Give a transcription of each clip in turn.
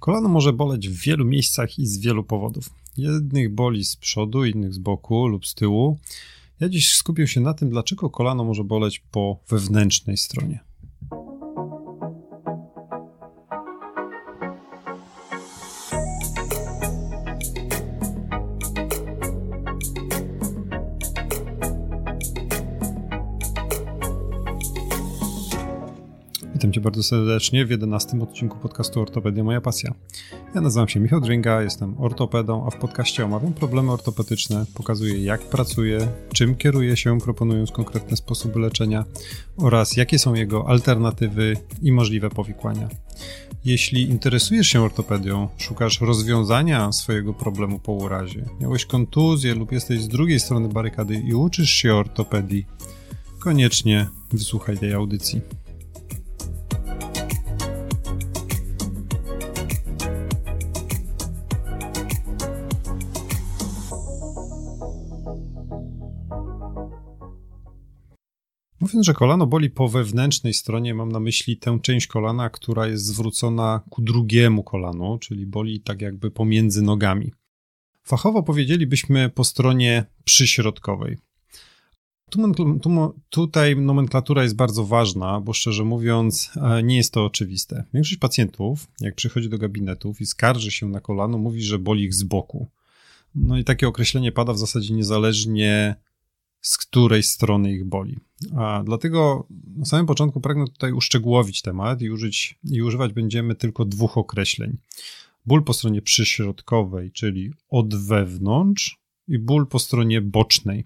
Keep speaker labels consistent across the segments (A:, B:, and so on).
A: Kolano może boleć w wielu miejscach i z wielu powodów. Jednych boli z przodu, innych z boku lub z tyłu. Ja dziś skupię się na tym, dlaczego kolano może boleć po wewnętrznej stronie. Witam Cię bardzo serdecznie w 11 odcinku podcastu Ortopedia Moja Pasja. Ja nazywam się Michał Dringa, jestem ortopedą, a w podcaście omawiam problemy ortopedyczne, pokazuję jak pracuję, czym kieruję się proponując konkretne sposoby leczenia oraz jakie są jego alternatywy i możliwe powikłania. Jeśli interesujesz się ortopedią, szukasz rozwiązania swojego problemu po urazie, miałeś kontuzję lub jesteś z drugiej strony barykady i uczysz się ortopedii, koniecznie wysłuchaj tej audycji. Mówiąc, że kolano boli po wewnętrznej stronie, mam na myśli tę część kolana, która jest zwrócona ku drugiemu kolanu, czyli boli tak jakby pomiędzy nogami. Fachowo powiedzielibyśmy po stronie przyśrodkowej. Tu, tu, tutaj nomenklatura jest bardzo ważna, bo szczerze mówiąc, e, nie jest to oczywiste. Większość pacjentów, jak przychodzi do gabinetów i skarży się na kolano, mówi, że boli ich z boku. No i takie określenie pada w zasadzie niezależnie z której strony ich boli. A dlatego na samym początku pragnę tutaj uszczegółowić temat i, użyć, i używać będziemy tylko dwóch określeń. Ból po stronie przyśrodkowej, czyli od wewnątrz, i ból po stronie bocznej.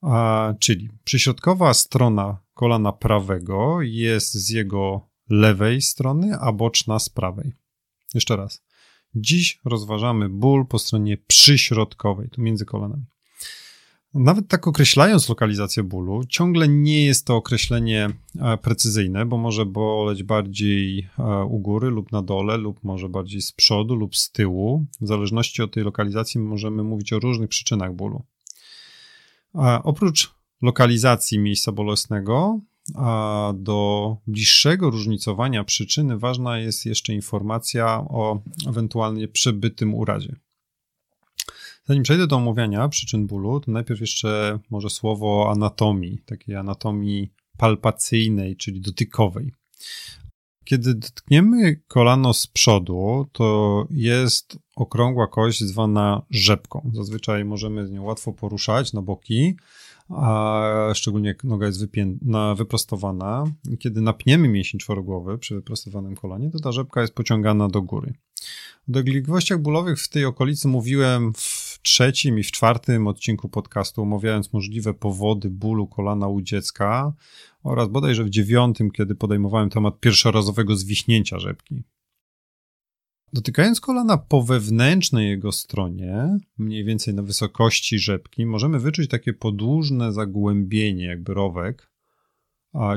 A: A, czyli przyśrodkowa strona kolana prawego jest z jego lewej strony, a boczna z prawej. Jeszcze raz. Dziś rozważamy ból po stronie przyśrodkowej, tu między kolanami. Nawet tak określając lokalizację bólu, ciągle nie jest to określenie e, precyzyjne, bo może boleć bardziej e, u góry lub na dole, lub może bardziej z przodu lub z tyłu. W zależności od tej lokalizacji możemy mówić o różnych przyczynach bólu. A oprócz lokalizacji miejsca bolesnego, a do bliższego różnicowania przyczyny ważna jest jeszcze informacja o ewentualnie przebytym urazie. Zanim przejdę do omawiania przyczyn bólu, to najpierw jeszcze może słowo anatomii, takiej anatomii palpacyjnej, czyli dotykowej. Kiedy dotkniemy kolano z przodu, to jest okrągła kość zwana rzepką. Zazwyczaj możemy z nią łatwo poruszać na boki, a szczególnie noga jest wyprostowana. Kiedy napniemy mięsień czworogłowy przy wyprostowanym kolanie, to ta rzepka jest pociągana do góry. O dolegliwościach bólowych w tej okolicy mówiłem w trzecim i w czwartym odcinku podcastu, omawiając możliwe powody bólu kolana u dziecka oraz bodajże w dziewiątym, kiedy podejmowałem temat pierwszorazowego zwichnięcia rzepki. Dotykając kolana po wewnętrznej jego stronie, mniej więcej na wysokości rzepki, możemy wyczuć takie podłużne zagłębienie, jakby rowek,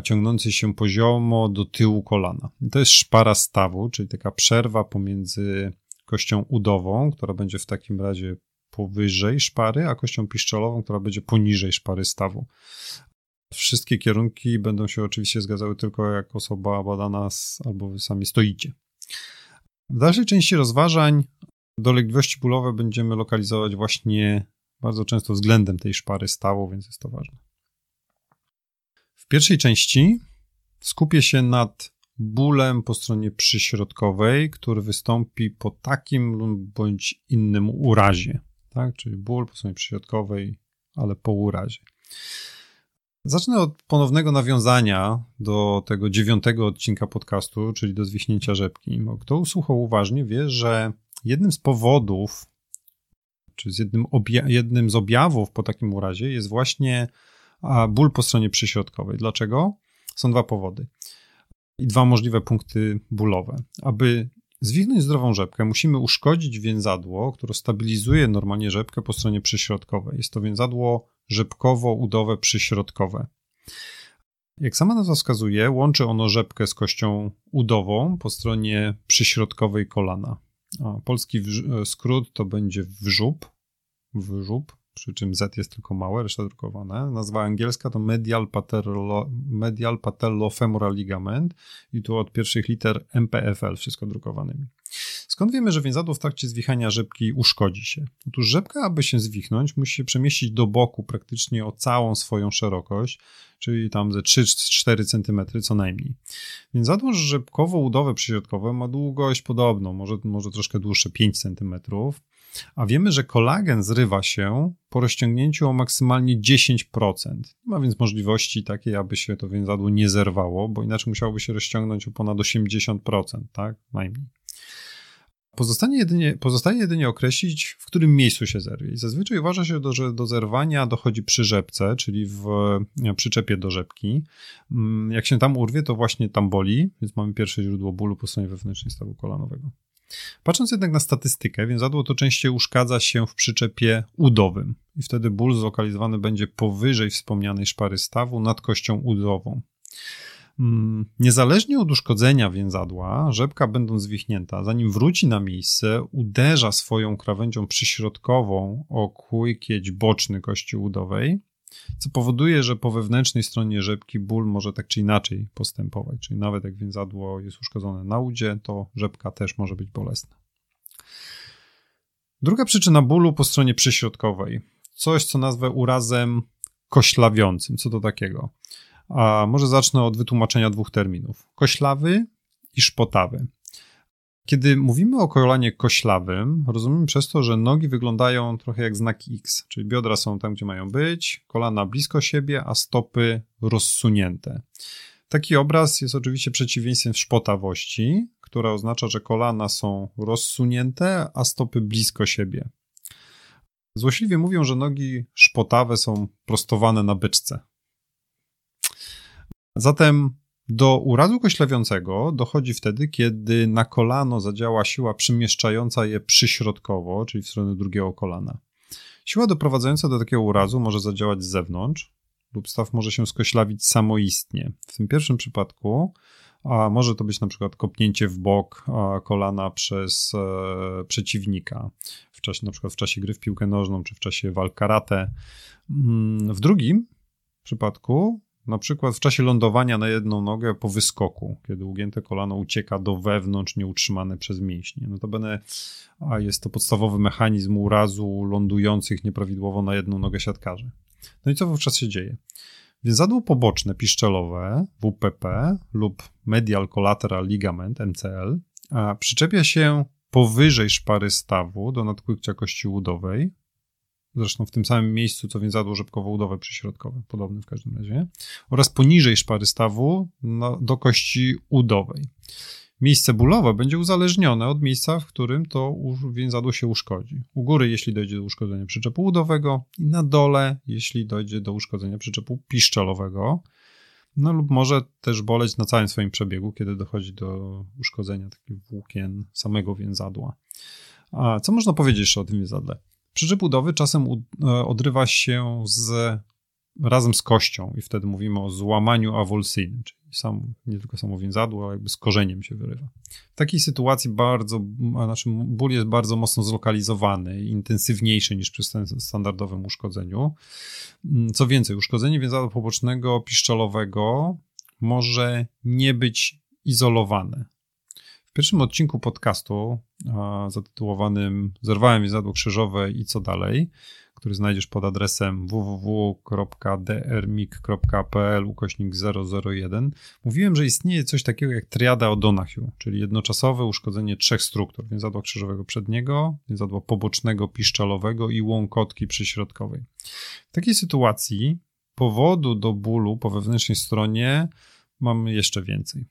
A: ciągnący się poziomo do tyłu kolana. I to jest szpara stawu, czyli taka przerwa pomiędzy kością udową, która będzie w takim razie powyżej szpary, a kością piszczelową, która będzie poniżej szpary stawu. Wszystkie kierunki będą się oczywiście zgadzały tylko jak osoba badana z, albo wy sami stoicie. W dalszej części rozważań dolegliwości bólowe będziemy lokalizować właśnie bardzo często względem tej szpary stawu, więc jest to ważne. W pierwszej części skupię się nad bólem po stronie przyśrodkowej, który wystąpi po takim bądź innym urazie tak? czyli ból po stronie przyśrodkowej, ale po urazie. Zacznę od ponownego nawiązania do tego dziewiątego odcinka podcastu, czyli do zwichnięcia rzepki. Kto usłuchał uważnie, wie, że jednym z powodów, czy z jednym, jednym z objawów po takim urazie jest właśnie ból po stronie przyśrodkowej. Dlaczego? Są dwa powody i dwa możliwe punkty bólowe. Aby zwichnąć zdrową rzepkę, musimy uszkodzić więzadło, które stabilizuje normalnie rzepkę po stronie przyśrodkowej. Jest to więzadło rzepkowo-udowe przyśrodkowe. Jak sama nazwa wskazuje, łączy ono rzepkę z kością udową po stronie przyśrodkowej kolana. Polski skrót to będzie wrzób, wrzób, przy czym Z jest tylko małe, reszta drukowane. Nazwa angielska to medial, patello, medial patellofemoral ligament i tu od pierwszych liter MPFL, wszystko drukowanymi. Skąd wiemy, że więzadło w trakcie zwichania rzepki uszkodzi się? Otóż rzepka, aby się zwichnąć, musi się przemieścić do boku praktycznie o całą swoją szerokość, czyli tam ze 3-4 cm co najmniej. Więzadło rzepkowo-udowe przyśrodkowe ma długość podobną, może, może troszkę dłuższe 5 cm, a wiemy, że kolagen zrywa się po rozciągnięciu o maksymalnie 10%. Nie ma więc możliwości takiej, aby się to więzadło nie zerwało, bo inaczej musiałoby się rozciągnąć o ponad 80%, tak? Najmniej. Pozostaje jedynie, pozostaje jedynie określić, w którym miejscu się zerwie. I zazwyczaj uważa się, że do zerwania dochodzi przy rzepce, czyli w przyczepie do rzepki. Mm, jak się tam urwie, to właśnie tam boli, więc mamy pierwsze źródło bólu po stronie wewnętrznej stawu kolanowego. Patrząc jednak na statystykę, więzadło to częściej uszkadza się w przyczepie udowym i wtedy ból zlokalizowany będzie powyżej wspomnianej szpary stawu nad kością udową. Mm, niezależnie od uszkodzenia więzadła, rzepka będąc zwichnięta, zanim wróci na miejsce, uderza swoją krawędzią przyśrodkową o kłykieć boczny kości udowej, co powoduje, że po wewnętrznej stronie rzepki ból może tak czy inaczej postępować. Czyli nawet jak więzadło jest uszkodzone na udzie, to rzepka też może być bolesna. Druga przyczyna bólu po stronie przyśrodkowej. Coś, co nazwę urazem koślawiącym. Co to takiego? A może zacznę od wytłumaczenia dwóch terminów: koślawy i szpotawy. Kiedy mówimy o kolanie koślawym, rozumiemy przez to, że nogi wyglądają trochę jak znaki X, czyli biodra są tam, gdzie mają być, kolana blisko siebie, a stopy rozsunięte. Taki obraz jest oczywiście przeciwieństwem szpotawości, która oznacza, że kolana są rozsunięte, a stopy blisko siebie. Złośliwie mówią, że nogi szpotawe są prostowane na byczce. Zatem do urazu koślawiącego dochodzi wtedy, kiedy na kolano zadziała siła przemieszczająca je przyśrodkowo, czyli w stronę drugiego kolana. Siła doprowadzająca do takiego urazu może zadziałać z zewnątrz, lub staw może się skoślawić samoistnie. W tym pierwszym przypadku a może to być na przykład kopnięcie w bok kolana przez e, przeciwnika, w czasie, na przykład w czasie gry w piłkę nożną, czy w czasie walk karate. Mm, w drugim przypadku na przykład w czasie lądowania na jedną nogę po wyskoku, kiedy ugięte kolano ucieka do wewnątrz, nieutrzymane przez mięśnie. Notabene a jest to podstawowy mechanizm urazu lądujących nieprawidłowo na jedną nogę siatkarzy. No i co wówczas się dzieje? Więzadło poboczne piszczelowe, WPP lub medial collateral ligament, MCL, przyczepia się powyżej szpary stawu do nadkłykcia kości udowej, zresztą w tym samym miejscu, co więzadło rzepkowo-udowe przyśrodkowe, podobne w każdym razie, oraz poniżej szpary stawu do kości udowej. Miejsce bólowe będzie uzależnione od miejsca, w którym to więzadło się uszkodzi. U góry, jeśli dojdzie do uszkodzenia przyczepu udowego, i na dole, jeśli dojdzie do uszkodzenia przyczepu piszczelowego, no lub może też boleć na całym swoim przebiegu, kiedy dochodzi do uszkodzenia takich włókien samego więzadła. A co można powiedzieć jeszcze o tym więzadle? Przyczep budowy czasem e, odrywa się z, razem z kością i wtedy mówimy o złamaniu awulsyjnym, czyli sam, nie tylko samo więzadło, ale jakby z korzeniem się wyrywa. W takiej sytuacji bardzo, znaczy ból jest bardzo mocno zlokalizowany, intensywniejszy niż przy standardowym uszkodzeniu. Mm, co więcej, uszkodzenie więzadła pobocznego piszczelowego może nie być izolowane. W pierwszym odcinku podcastu zatytułowanym Zerwałem więzadło krzyżowe i co dalej, który znajdziesz pod adresem www.drmik.pl ukośnik 001, mówiłem, że istnieje coś takiego jak triada O'Donoghue, czyli jednoczasowe uszkodzenie trzech struktur, więzadła krzyżowego przedniego, więzadła pobocznego piszczelowego i łąkotki przyśrodkowej. W takiej sytuacji powodu do bólu po wewnętrznej stronie mamy jeszcze więcej.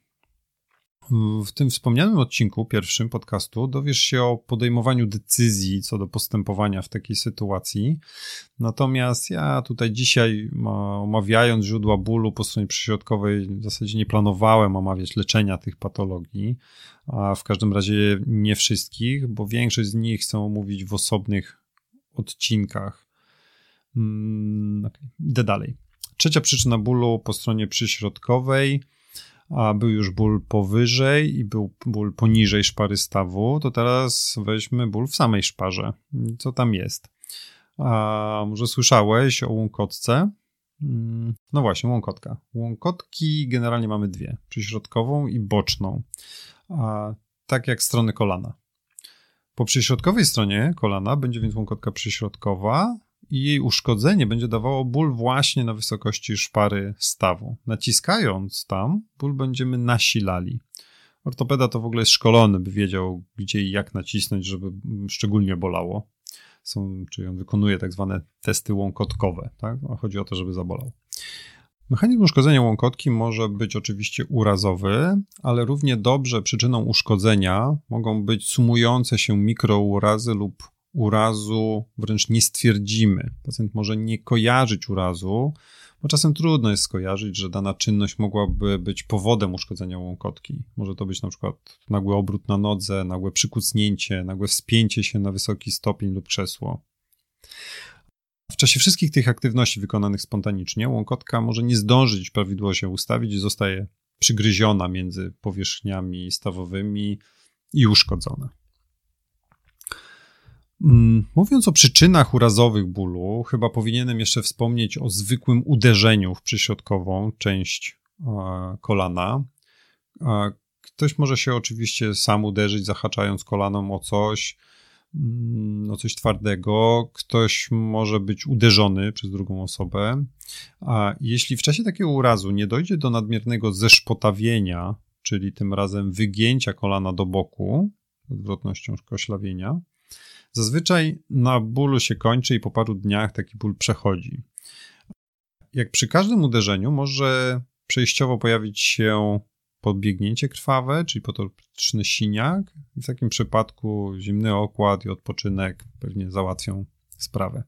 A: W tym wspomnianym odcinku, pierwszym podcastu, dowiesz się o podejmowaniu decyzji co do postępowania w takiej sytuacji. Natomiast ja tutaj dzisiaj, omawiając źródła bólu po stronie przyśrodkowej, w zasadzie nie planowałem omawiać leczenia tych patologii, a w każdym razie nie wszystkich, bo większość z nich chcę omówić w osobnych odcinkach. Hmm, okay. Idę dalej. Trzecia przyczyna bólu po stronie przyśrodkowej a był już ból powyżej i był ból poniżej szpary stawu, to teraz weźmy ból w samej szparze. Co tam jest? A może słyszałeś o łąkotce? Mm, no właśnie, łąkotka. Łąkotki generalnie mamy dwie: przyśrodkową i boczną. A tak jak strony kolana. Po przyśrodkowej stronie kolana będzie więc łąkotka przyśrodkowa i jej uszkodzenie będzie dawało ból właśnie na wysokości szpary stawu. Naciskając tam, ból będziemy nasilali. Ortopeda to w ogóle jest szkolony, by wiedział, gdzie i jak nacisnąć, żeby szczególnie bolało. Są, czyli on wykonuje tak zwane testy łąkotkowe. Tak? Chodzi o to, żeby zabolał. Mechanizm uszkodzenia łąkotki może być oczywiście urazowy, ale równie dobrze przyczyną uszkodzenia mogą być sumujące się mikrourazy lub urazu wręcz nie stwierdzimy. Pacjent może nie kojarzyć urazu, bo czasem trudno jest skojarzyć, że dana czynność mogłaby być powodem uszkodzenia łąkotki. Może to być na przykład nagły obrót na nodze, nagłe przykucnięcie, nagłe wspięcie się na wysoki stopień lub krzesło. W czasie wszystkich tych aktywności wykonanych spontanicznie, łąkotka może nie zdążyć prawidłowo się ustawić i zostaje przygryziona między powierzchniami stawowymi i uszkodzona. Mm, mówiąc o przyczynach urazowych bólu, chyba powinienem jeszcze wspomnieć o zwykłym uderzeniu w przyśrodkową część kolana. Ktoś może się oczywiście sam uderzyć, zahaczając kolaną o coś, mm, o coś twardego. Ktoś może być uderzony przez drugą osobę. A jeśli w czasie takiego urazu nie dojdzie do nadmiernego zeszpotawienia, czyli tym razem wygięcia kolana do boku, odwrotnością koślawienia, Zazwyczaj na bólu się kończy i po paru dniach taki ból przechodzi. Jak przy każdym uderzeniu może przejściowo pojawić się podbiegnięcie krwawe, czyli potoczny siniak. W takim przypadku zimny okład i odpoczynek pewnie załatwią sprawę.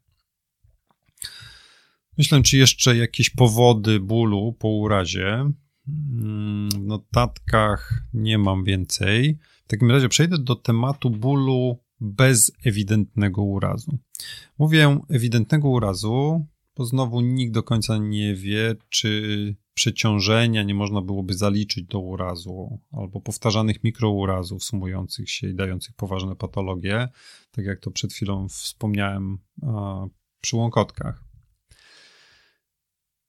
A: Myślę, czy jeszcze jakieś powody bólu po urazie. W notatkach nie mam więcej. W takim razie przejdę do tematu bólu bez ewidentnego urazu. Mówię ewidentnego urazu, bo znowu nikt do końca nie wie, czy przeciążenia nie można byłoby zaliczyć do urazu, albo powtarzanych mikrourazów sumujących się i dających poważne patologie, tak jak to przed chwilą wspomniałem przy łąkotkach.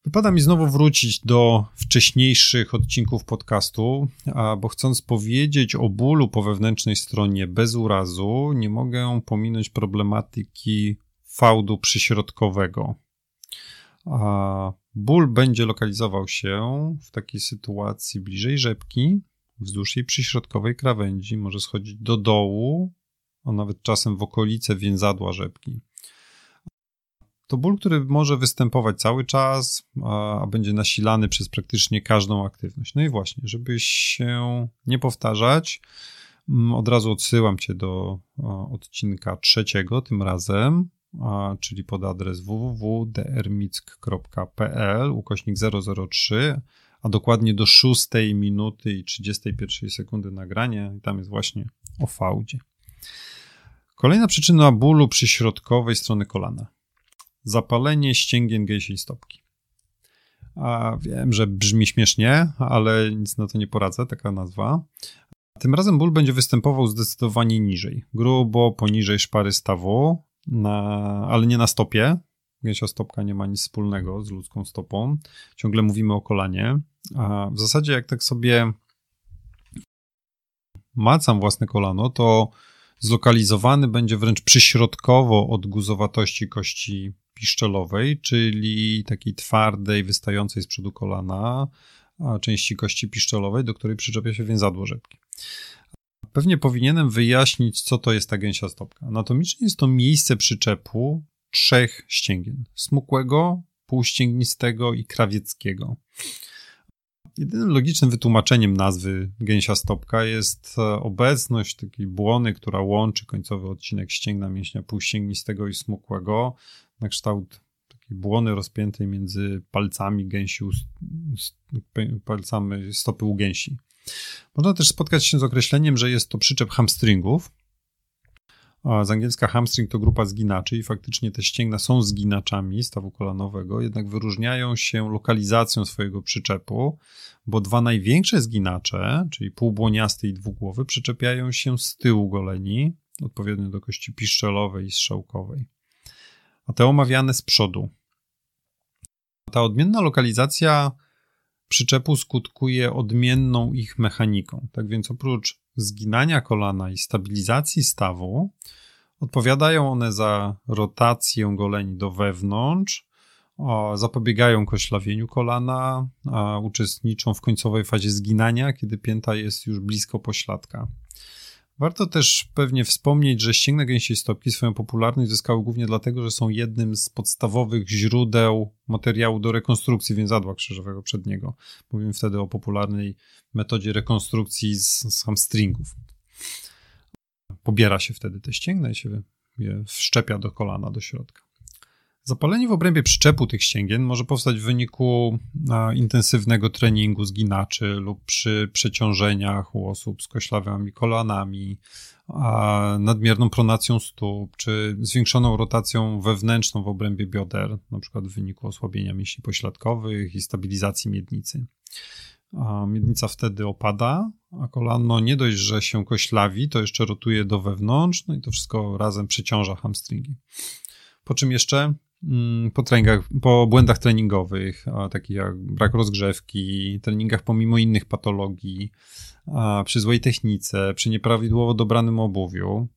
A: Wypada mi znowu wrócić do wcześniejszych odcinków podcastu, bo chcąc powiedzieć o bólu po wewnętrznej stronie bez urazu, nie mogę pominąć problematyki fałdu przyśrodkowego. Ból będzie lokalizował się w takiej sytuacji bliżej rzepki, wzdłuż jej przyśrodkowej krawędzi, może schodzić do dołu, a nawet czasem w okolice więzadła rzepki to ból, który może występować cały czas, a, będzie nasilany przez praktycznie każdą aktywność. No i właśnie, żeby się nie powtarzać, mm, od razu odsyłam Cię do odcinka trzeciego tym razem, czyli pod adres www.drmick.pl ukośnik 003, a dokładnie do 6 minuty i 31 sekundy nagrania. Tam jest właśnie o fałdzie. Kolejna przyczyna bólu przy środkowej strony kolana zapalenie ścięgien gęsiej stopki. A wiem, że brzmi śmiesznie, ale nic na to nie poradzę, taka nazwa. Tym razem ból będzie występował zdecydowanie niżej, grubo poniżej szpary stawu, na, ale nie na stopie. Gęsia stopka nie ma nic wspólnego z ludzką stopą. Ciągle mówimy o kolanie. A w zasadzie, jak tak sobie macam własne kolano, to zlokalizowany będzie wręcz przyśrodkowo od guzowatości kości piszczelowej, czyli takiej twardej, wystającej z przodu kolana, części kości piszczelowej, do której przyczepia się więzadło rzepki. Pewnie powinienem wyjaśnić, co to jest ta gęsia stopka. Anatomicznie jest to miejsce przyczepu trzech ścięgien: smukłego, półścięgnistego i krawieckiego. Jedynym logicznym wytłumaczeniem nazwy gęsia stopka jest e, obecność takiej błony, która łączy końcowy odcinek ścięgna mięśnia półścięgnistego i smukłego na kształt takiej błony rozpiętej między palcami gęsi, palcami stopy u gęsi. Można też spotkać się z określeniem, że jest to przyczep hamstringów. Z angielska hamstring to grupa zginaczy i faktycznie te ścięgna są zginaczami stawu kolanowego, jednak wyróżniają się lokalizacją swojego przyczepu, bo dwa największe zginacze, czyli półbłoniasty i dwugłowy, przyczepiają się z tyłu goleni, odpowiednio do kości piszczelowej i strzałkowej a te omawiane z przodu. Ta odmienna lokalizacja przyczepu skutkuje odmienną ich mechaniką. Tak więc oprócz zginania kolana i stabilizacji stawu, odpowiadają one za rotację goleni do wewnątrz, zapobiegają koślawieniu kolana, a uczestniczą w końcowej fazie zginania, kiedy pięta jest już blisko pośladka. Warto też pewnie wspomnieć, że ścięgna gęsiej stopki swoją popularność zyskały głównie dlatego, że są jednym z podstawowych źródeł materiału do rekonstrukcji więzadła krzyżowego przedniego. Mówimy wtedy o popularnej metodzie rekonstrukcji z, z hamstringów. Pobiera się wtedy te ścięgna i się je wszczepia do kolana, do środka. Zapalenie w obrębie przyczepu tych ścięgien może powstać w wyniku intensywnego treningu zginaczy lub przy przeciążeniach u osób z koślawymi kolanami, nadmierną pronacją stóp, czy zwiększoną rotacją wewnętrzną w obrębie bioder, przykład w wyniku osłabienia mięśni pośladkowych i stabilizacji miednicy. Miednica wtedy opada, a kolano nie dość, że się koślawi, to jeszcze rotuje do wewnątrz, no i to wszystko razem przeciąża hamstringi. Po czym jeszcze po treningach, po błędach treningowych, takich jak brak rozgrzewki, treningach pomimo innych patologii, przy złej technice, przy nieprawidłowo dobranym obuwiu.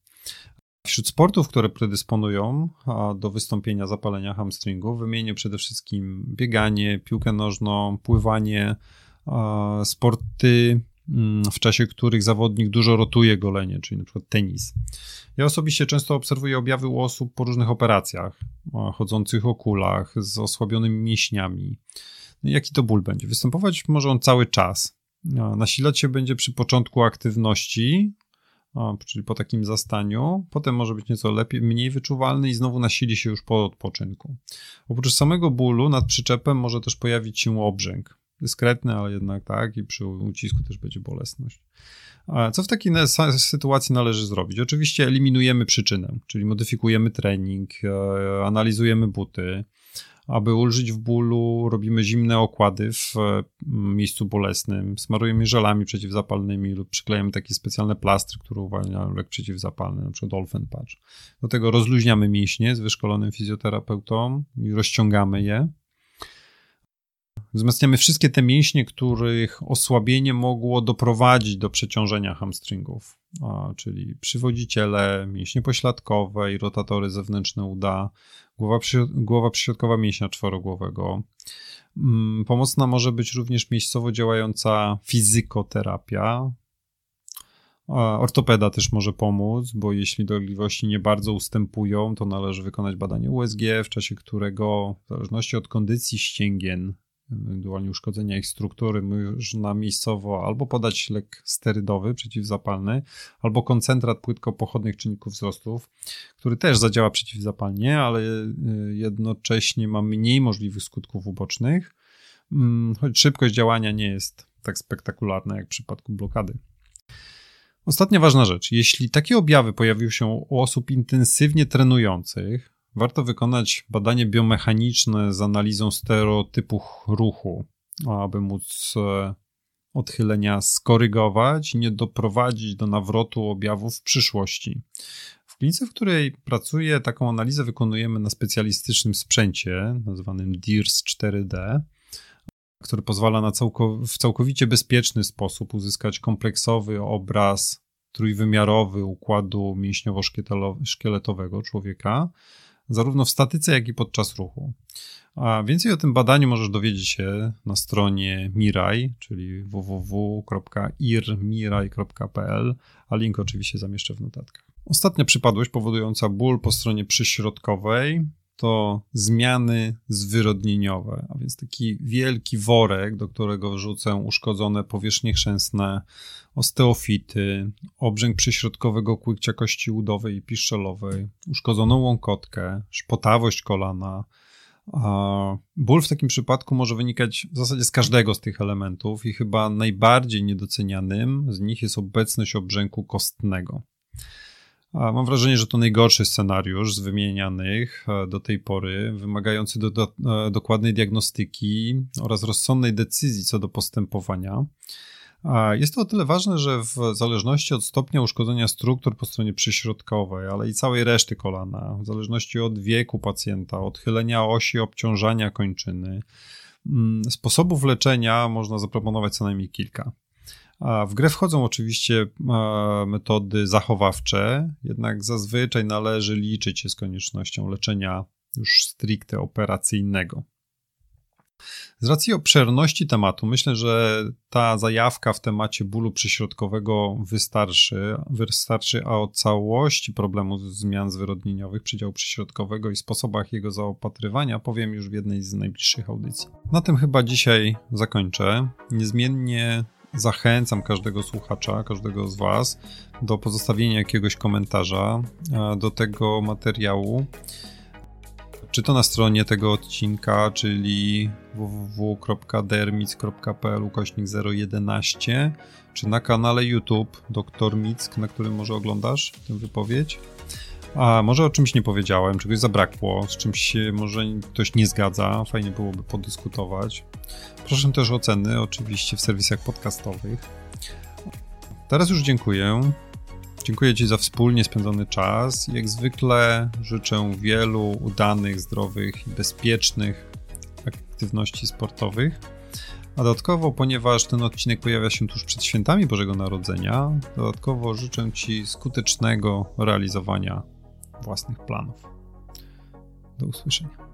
A: Wśród sportów, które predysponują do wystąpienia zapalenia hamstringu, wymienię przede wszystkim bieganie, piłkę nożną, pływanie, sporty Mm, w czasie których zawodnik dużo rotuje golenie, czyli na przykład tenis. Ja osobiście często obserwuję objawy u osób po różnych operacjach, chodzących o kulach, z osłabionymi mięśniami. No jaki to ból będzie? Występować może on cały czas. Nasilać się będzie przy początku aktywności, czyli po takim zastaniu, potem może być nieco lepiej, mniej wyczuwalny i znowu nasili się już po odpoczynku. Oprócz samego bólu nad przyczepem może też pojawić się obrzęk dyskretny, ale jednak tak, i przy ucisku też będzie bolesność. Co w takiej sytuacji należy zrobić? Oczywiście eliminujemy przyczynę, czyli modyfikujemy trening, e, analizujemy buty. Aby ulżyć w bólu, robimy zimne okłady w e, miejscu bolesnym, smarujemy żelami przeciwzapalnymi lub przyklejamy takie specjalne plastry, które uwalniają lek przeciwzapalny, przykład Dolphin Patch. Do tego rozluźniamy mięśnie z wyszkolonym fizjoterapeutą i rozciągamy je. Wzmacniamy wszystkie te mięśnie, których osłabienie mogło doprowadzić do przeciążenia hamstringów, a, czyli przywodziciele, mięśnie pośladkowe i rotatory zewnętrzne uda, głowa, głowa przyśrodkowa mięśnia czworogłowego. Mm, pomocna może być również miejscowo działająca fizykoterapia. Ortopeda też może pomóc, bo jeśli dolegliwości nie bardzo ustępują, to należy wykonać badanie USG, w czasie którego, w zależności od kondycji ścięgien, ewentualnie uszkodzenia ich struktury, można miejscowo albo podać lek sterydowy przeciwzapalny, albo koncentrat płytkopochodnych czynników wzrostów, który też zadziała przeciwzapalnie, ale y, jednocześnie ma mniej możliwych skutków ubocznych, mm, choć szybkość działania nie jest tak spektakularna jak w przypadku blokady. Ostatnia ważna rzecz. Jeśli takie objawy pojawiły się u osób intensywnie trenujących, warto wykonać badanie biomechaniczne z analizą stereotypu ruchu, aby móc e, odchylenia skorygować i nie doprowadzić do nawrotu objawów w przyszłości. W klinice, w której pracuję, taką analizę wykonujemy na specjalistycznym sprzęcie nazwanym DIRS 4D, który pozwala na całko w całkowicie bezpieczny sposób uzyskać kompleksowy obraz trójwymiarowy układu mięśniowo-szkieletowego człowieka zarówno w statyce, jak i podczas ruchu. A więcej o tym badaniu możesz dowiedzieć się na stronie Mirai, czyli www.irmirai.pl, a link oczywiście zamieszczę w notatkach. Ostatnia przypadłość powodująca ból po stronie przyśrodkowej to zmiany zwyrodnieniowe, a więc taki wielki worek, do którego wrzucę uszkodzone powierzchnie chrzęsne, osteofity, obrzęk przyśrodkowego kłykcia kości udowej i piszczelowej, uszkodzoną łąkotkę, szpotawość kolana. Ból w takim przypadku może wynikać w zasadzie z każdego z tych elementów i chyba najbardziej niedocenianym z nich jest obecność obrzęku kostnego. Mam wrażenie, że to najgorszy scenariusz z wymienianych e, do tej pory, wymagający do, do, e, dokładnej diagnostyki oraz rozsądnej decyzji co do postępowania. Jest to o tyle ważne, że w zależności od stopnia uszkodzenia struktur po stronie przyśrodkowej, ale i całej reszty kolana, w zależności od wieku pacjenta, odchylenia osi obciążania kończyny, Mm, sposobów leczenia można zaproponować co najmniej kilka. W grę wchodzą oczywiście metody zachowawcze, jednak zazwyczaj należy liczyć się z koniecznością leczenia już stricte operacyjnego. Z racji obszerności tematu, myślę, że ta zajawka w temacie bólu przyśrodkowego wystarczy, wystarczy a o całości problemu zmian zwyrodnieniowych przydziału przyśrodkowego i sposobach jego zaopatrywania powiem już w jednej z najbliższych audycji. Na tym chyba dzisiaj zakończę. Niezmiennie zachęcam każdego słuchacza, każdego z Was do pozostawienia jakiegoś komentarza e, do tego materiału czy to na stronie tego odcinka, czyli www.dermic.pl ukośnik 011, czy na kanale YouTube Dr Mick, na którym może oglądasz tę wypowiedź. A może o czymś nie powiedziałem, czegoś zabrakło, z czymś się może ktoś nie zgadza, fajnie byłoby podyskutować. Proszę też o oceny, oczywiście w serwisach podcastowych. Teraz już dziękuję. Dziękuję Ci za wspólnie spędzony czas. Jak zwykle życzę wielu udanych, zdrowych i bezpiecznych aktywności sportowych. A dodatkowo, ponieważ ten odcinek pojawia się tuż przed świętami Bożego Narodzenia, dodatkowo życzę Ci skutecznego realizowania własnych planów. Do usłyszenia.